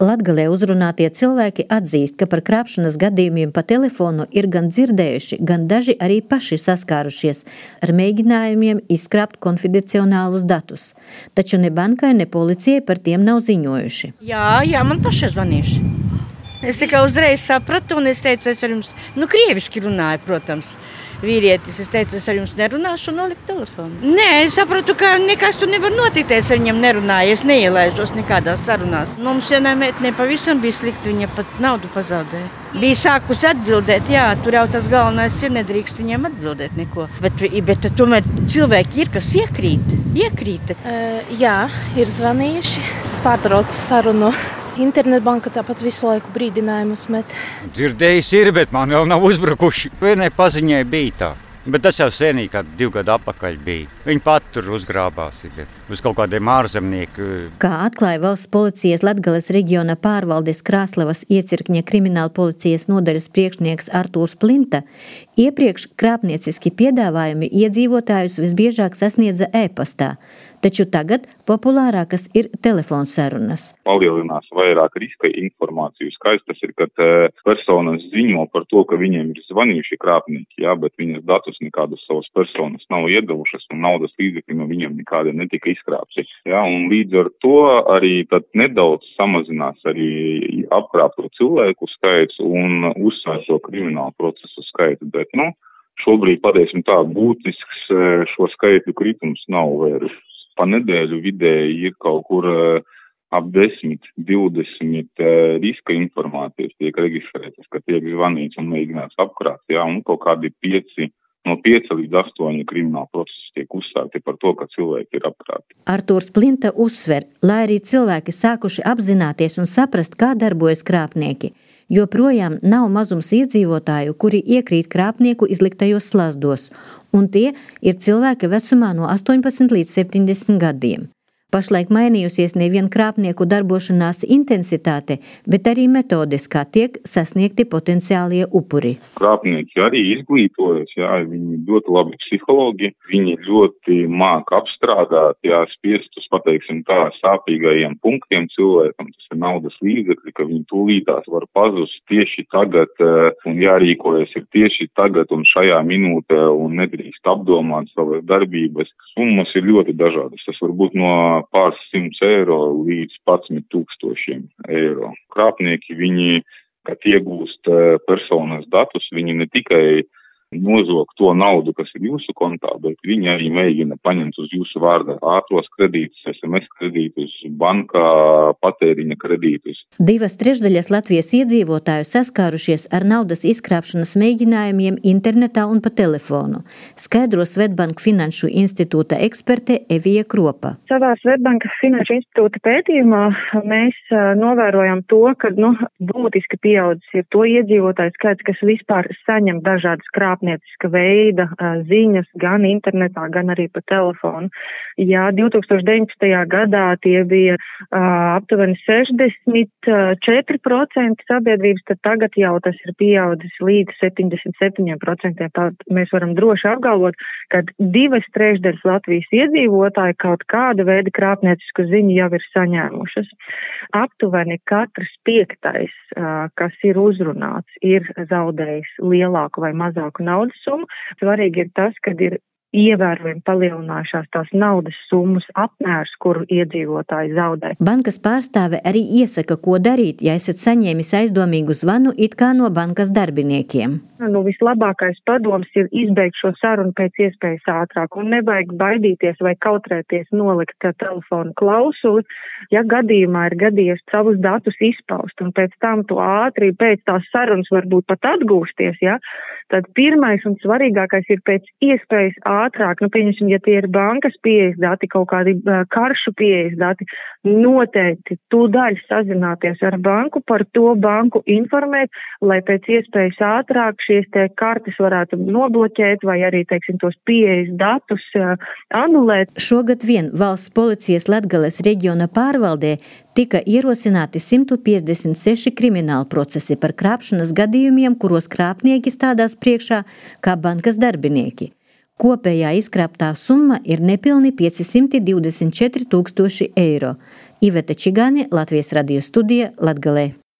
Latgalē uzrunātie cilvēki atzīst, ka par krāpšanas gadījumiem pa telefonu ir gan dzirdējuši, gan daži arī paši saskārušies ar mēģinājumiem izkrāpt konfidencionālus datus. Taču ne bankai, ne policijai par tiem nav ziņojuši. Jā, jā man pašai zvanījuši. Es tikai uzreiz sapratu, un es teicu, es ar jums, nu, krieviski runāju, protams vīrietis. Es teicu, es ar jums nerunāšu, un noliku telefonu. Nē, es sapratu, ka nekas tur nevar notikt. Es ar viņiem nerunāju, es neielaižos nekādās sarunās. Mums vienā meitene pavisam bija slikti, viņa pat naudu pazaudēja. Bija sākusi atbildēt, jā, tur jau tas galvenais ir nedrīkst viņiem atbildēt neko. Bet, bet tomēr cilvēki ir, kas iekrīt. iekrīt. Uh, jā, ir zvanījuši. Es pārtraucu sarunu Internetbanka tāpat visu laiku brīdinājumus met. Dzirdējis ir, bet man vēl nav uzbrukuši. Vienai paziņai bija tā. Bet tas jau senīgi, kad divi gadi atpakaļ bija. Viņi pat tur uzgrābās uz kaut kādiem ārzemniekiem. Kā atklāja valsts policijas Latgales reģiona pārvaldes Krāslavas iecirkņa krimināla policijas nodaļas priekšnieks Artūrs Plinta, iepriekš krāpnieciski piedāvājumi iedzīvotājus visbiežāk sasniedza e-pastā taču tagad populārākas ir telefonsarunas. Palielinās vairāk riska informāciju. Skaistas ir, ka personas ziņo par to, ka viņiem ir zvanījuši krāpnieki, jā, bet viņas datus nekādas savas personas nav iedavušas un naudas līdzekļi no viņiem nekādi netika izkrāpti. Jā, un līdz ar to arī tad nedaudz samazinās arī apkrāpto cilvēku skaits un uzsvērto kriminālu procesu skaitu, bet, nu, šobrīd, pateiksim tā, būtisks šo skaitu kritums nav vērsts pa nedēļu vidēji ir kaut kur uh, ap 10, 20 uh, riska informācijas tiek reģistrētas, ka tiek zvanīts un mēģināts apkrāt, jā, un kaut kādi 5 no 5 līdz 8 krimināla procesi tiek uzsākti par to, ka cilvēki ir apkrāti. Artūrs Plinta uzsver, lai arī cilvēki sākuši apzināties un saprast, kā darbojas krāpnieki, joprojām nav mazums iedzīvotāju, kuri iekrīt krāpnieku izliktajos slazdos, un tie ir cilvēki vecumā no 18 līdz 70 gadiem. Pašlaik mainījusies nevien krāpnieku darbošanās intensitāte, bet arī metodiskā kā tiek sasniegti potenciālie upuri. Krāpnieki arī izglītojas, jā, viņi ļoti labi psihologi, viņi ļoti māk apstrādāt, jā, spiest uz, pateiksim tā, sāpīgajiem punktiem cilvēkam, tas ir naudas līdzekļi, ka viņi tūlītās var pazust tieši tagad eh, un jārīkojas ir tieši tagad un šajā minūtē un nedrīkst apdomāt savas darbības. Summas ir ļoti dažādas. Tas var būt no pāris simts eiro līdz 11 tūkstošiem eiro. Krāpnieki viņi, kad iegūst eh, personas datus, viņi ne tikai nozog to naudu, kas ir jūsu kontā, bet viņi arī mēģina paņemt uz jūsu vārda ātros kredītus, SMS kredītus, bankā patēriņa kredītus. Divas trešdaļas Latvijas iedzīvotāju saskārušies ar naudas izkrāpšanas mēģinājumiem internetā un pa telefonu, skaidro Svetbanka Finanšu institūta eksperte Evija Kropa. Savā Svetbanka Finanšu institūta pētījumā mēs novērojam to, ka nu, būtiski pieaudzis ir to iedzīvotāju skaits, kas vispār saņem dažādas krāpšanas krāpnieciska veida ziņas gan internetā, gan arī pa telefonu. Jā, 2019. gadā tie bija aptuveni 64% sabiedrības, tad tagad jau tas ir pieaudzis līdz 77%. Tā mēs varam droši apgalvot, ka divas trešdaļas Latvijas iedzīvotāji kaut kāda veida krāpniecisku ziņu jau ir saņēmušas. Aptuveni katrs piektais, kas ir uzrunāts, ir zaudējis lielāku vai mazāku naudas summu. Svarīgi ir tas, ka ir ievērojami palielinājušās tās naudas summas apmērs, kuru iedzīvotāji zaudē. Bankas pārstāve arī iesaka, ko darīt, ja esat saņēmis aizdomīgu zvanu it kā no bankas darbiniekiem. Nu, vislabākais padoms ir izbeigt šo sarunu pēc iespējas ātrāk un nevajag baidīties vai kautrēties nolikt telefonu klausuli, ja gadījumā ir gadījies savus datus izpaust un pēc tam to ātri pēc tās sarunas varbūt pat atgūsties, ja, tad pirmais un svarīgākais ir pēc iespējas ātrāk, nu, pieņemsim, ja tie ir bankas pieejas dati, kaut kādi karšu pieejas dati, noteikti tūdaļ sazināties ar banku, par to banku informēt, lai pēc iespējas ātrāk šīs te kartes varētu nobloķēt vai arī, teiksim, tos pieejas datus uh, anulēt. Šogad vien valsts policijas Latgales reģiona pārvaldē tika ierosināti 156 krimināli procesi par krāpšanas gadījumiem, kuros krāpnieki stādās priekšā kā bankas darbinieki. Kopējā izkrāptā summa ir nepilni 524 tūkstoši eiro. Iveta Čigāni, Latvijas radio studija Latgalē.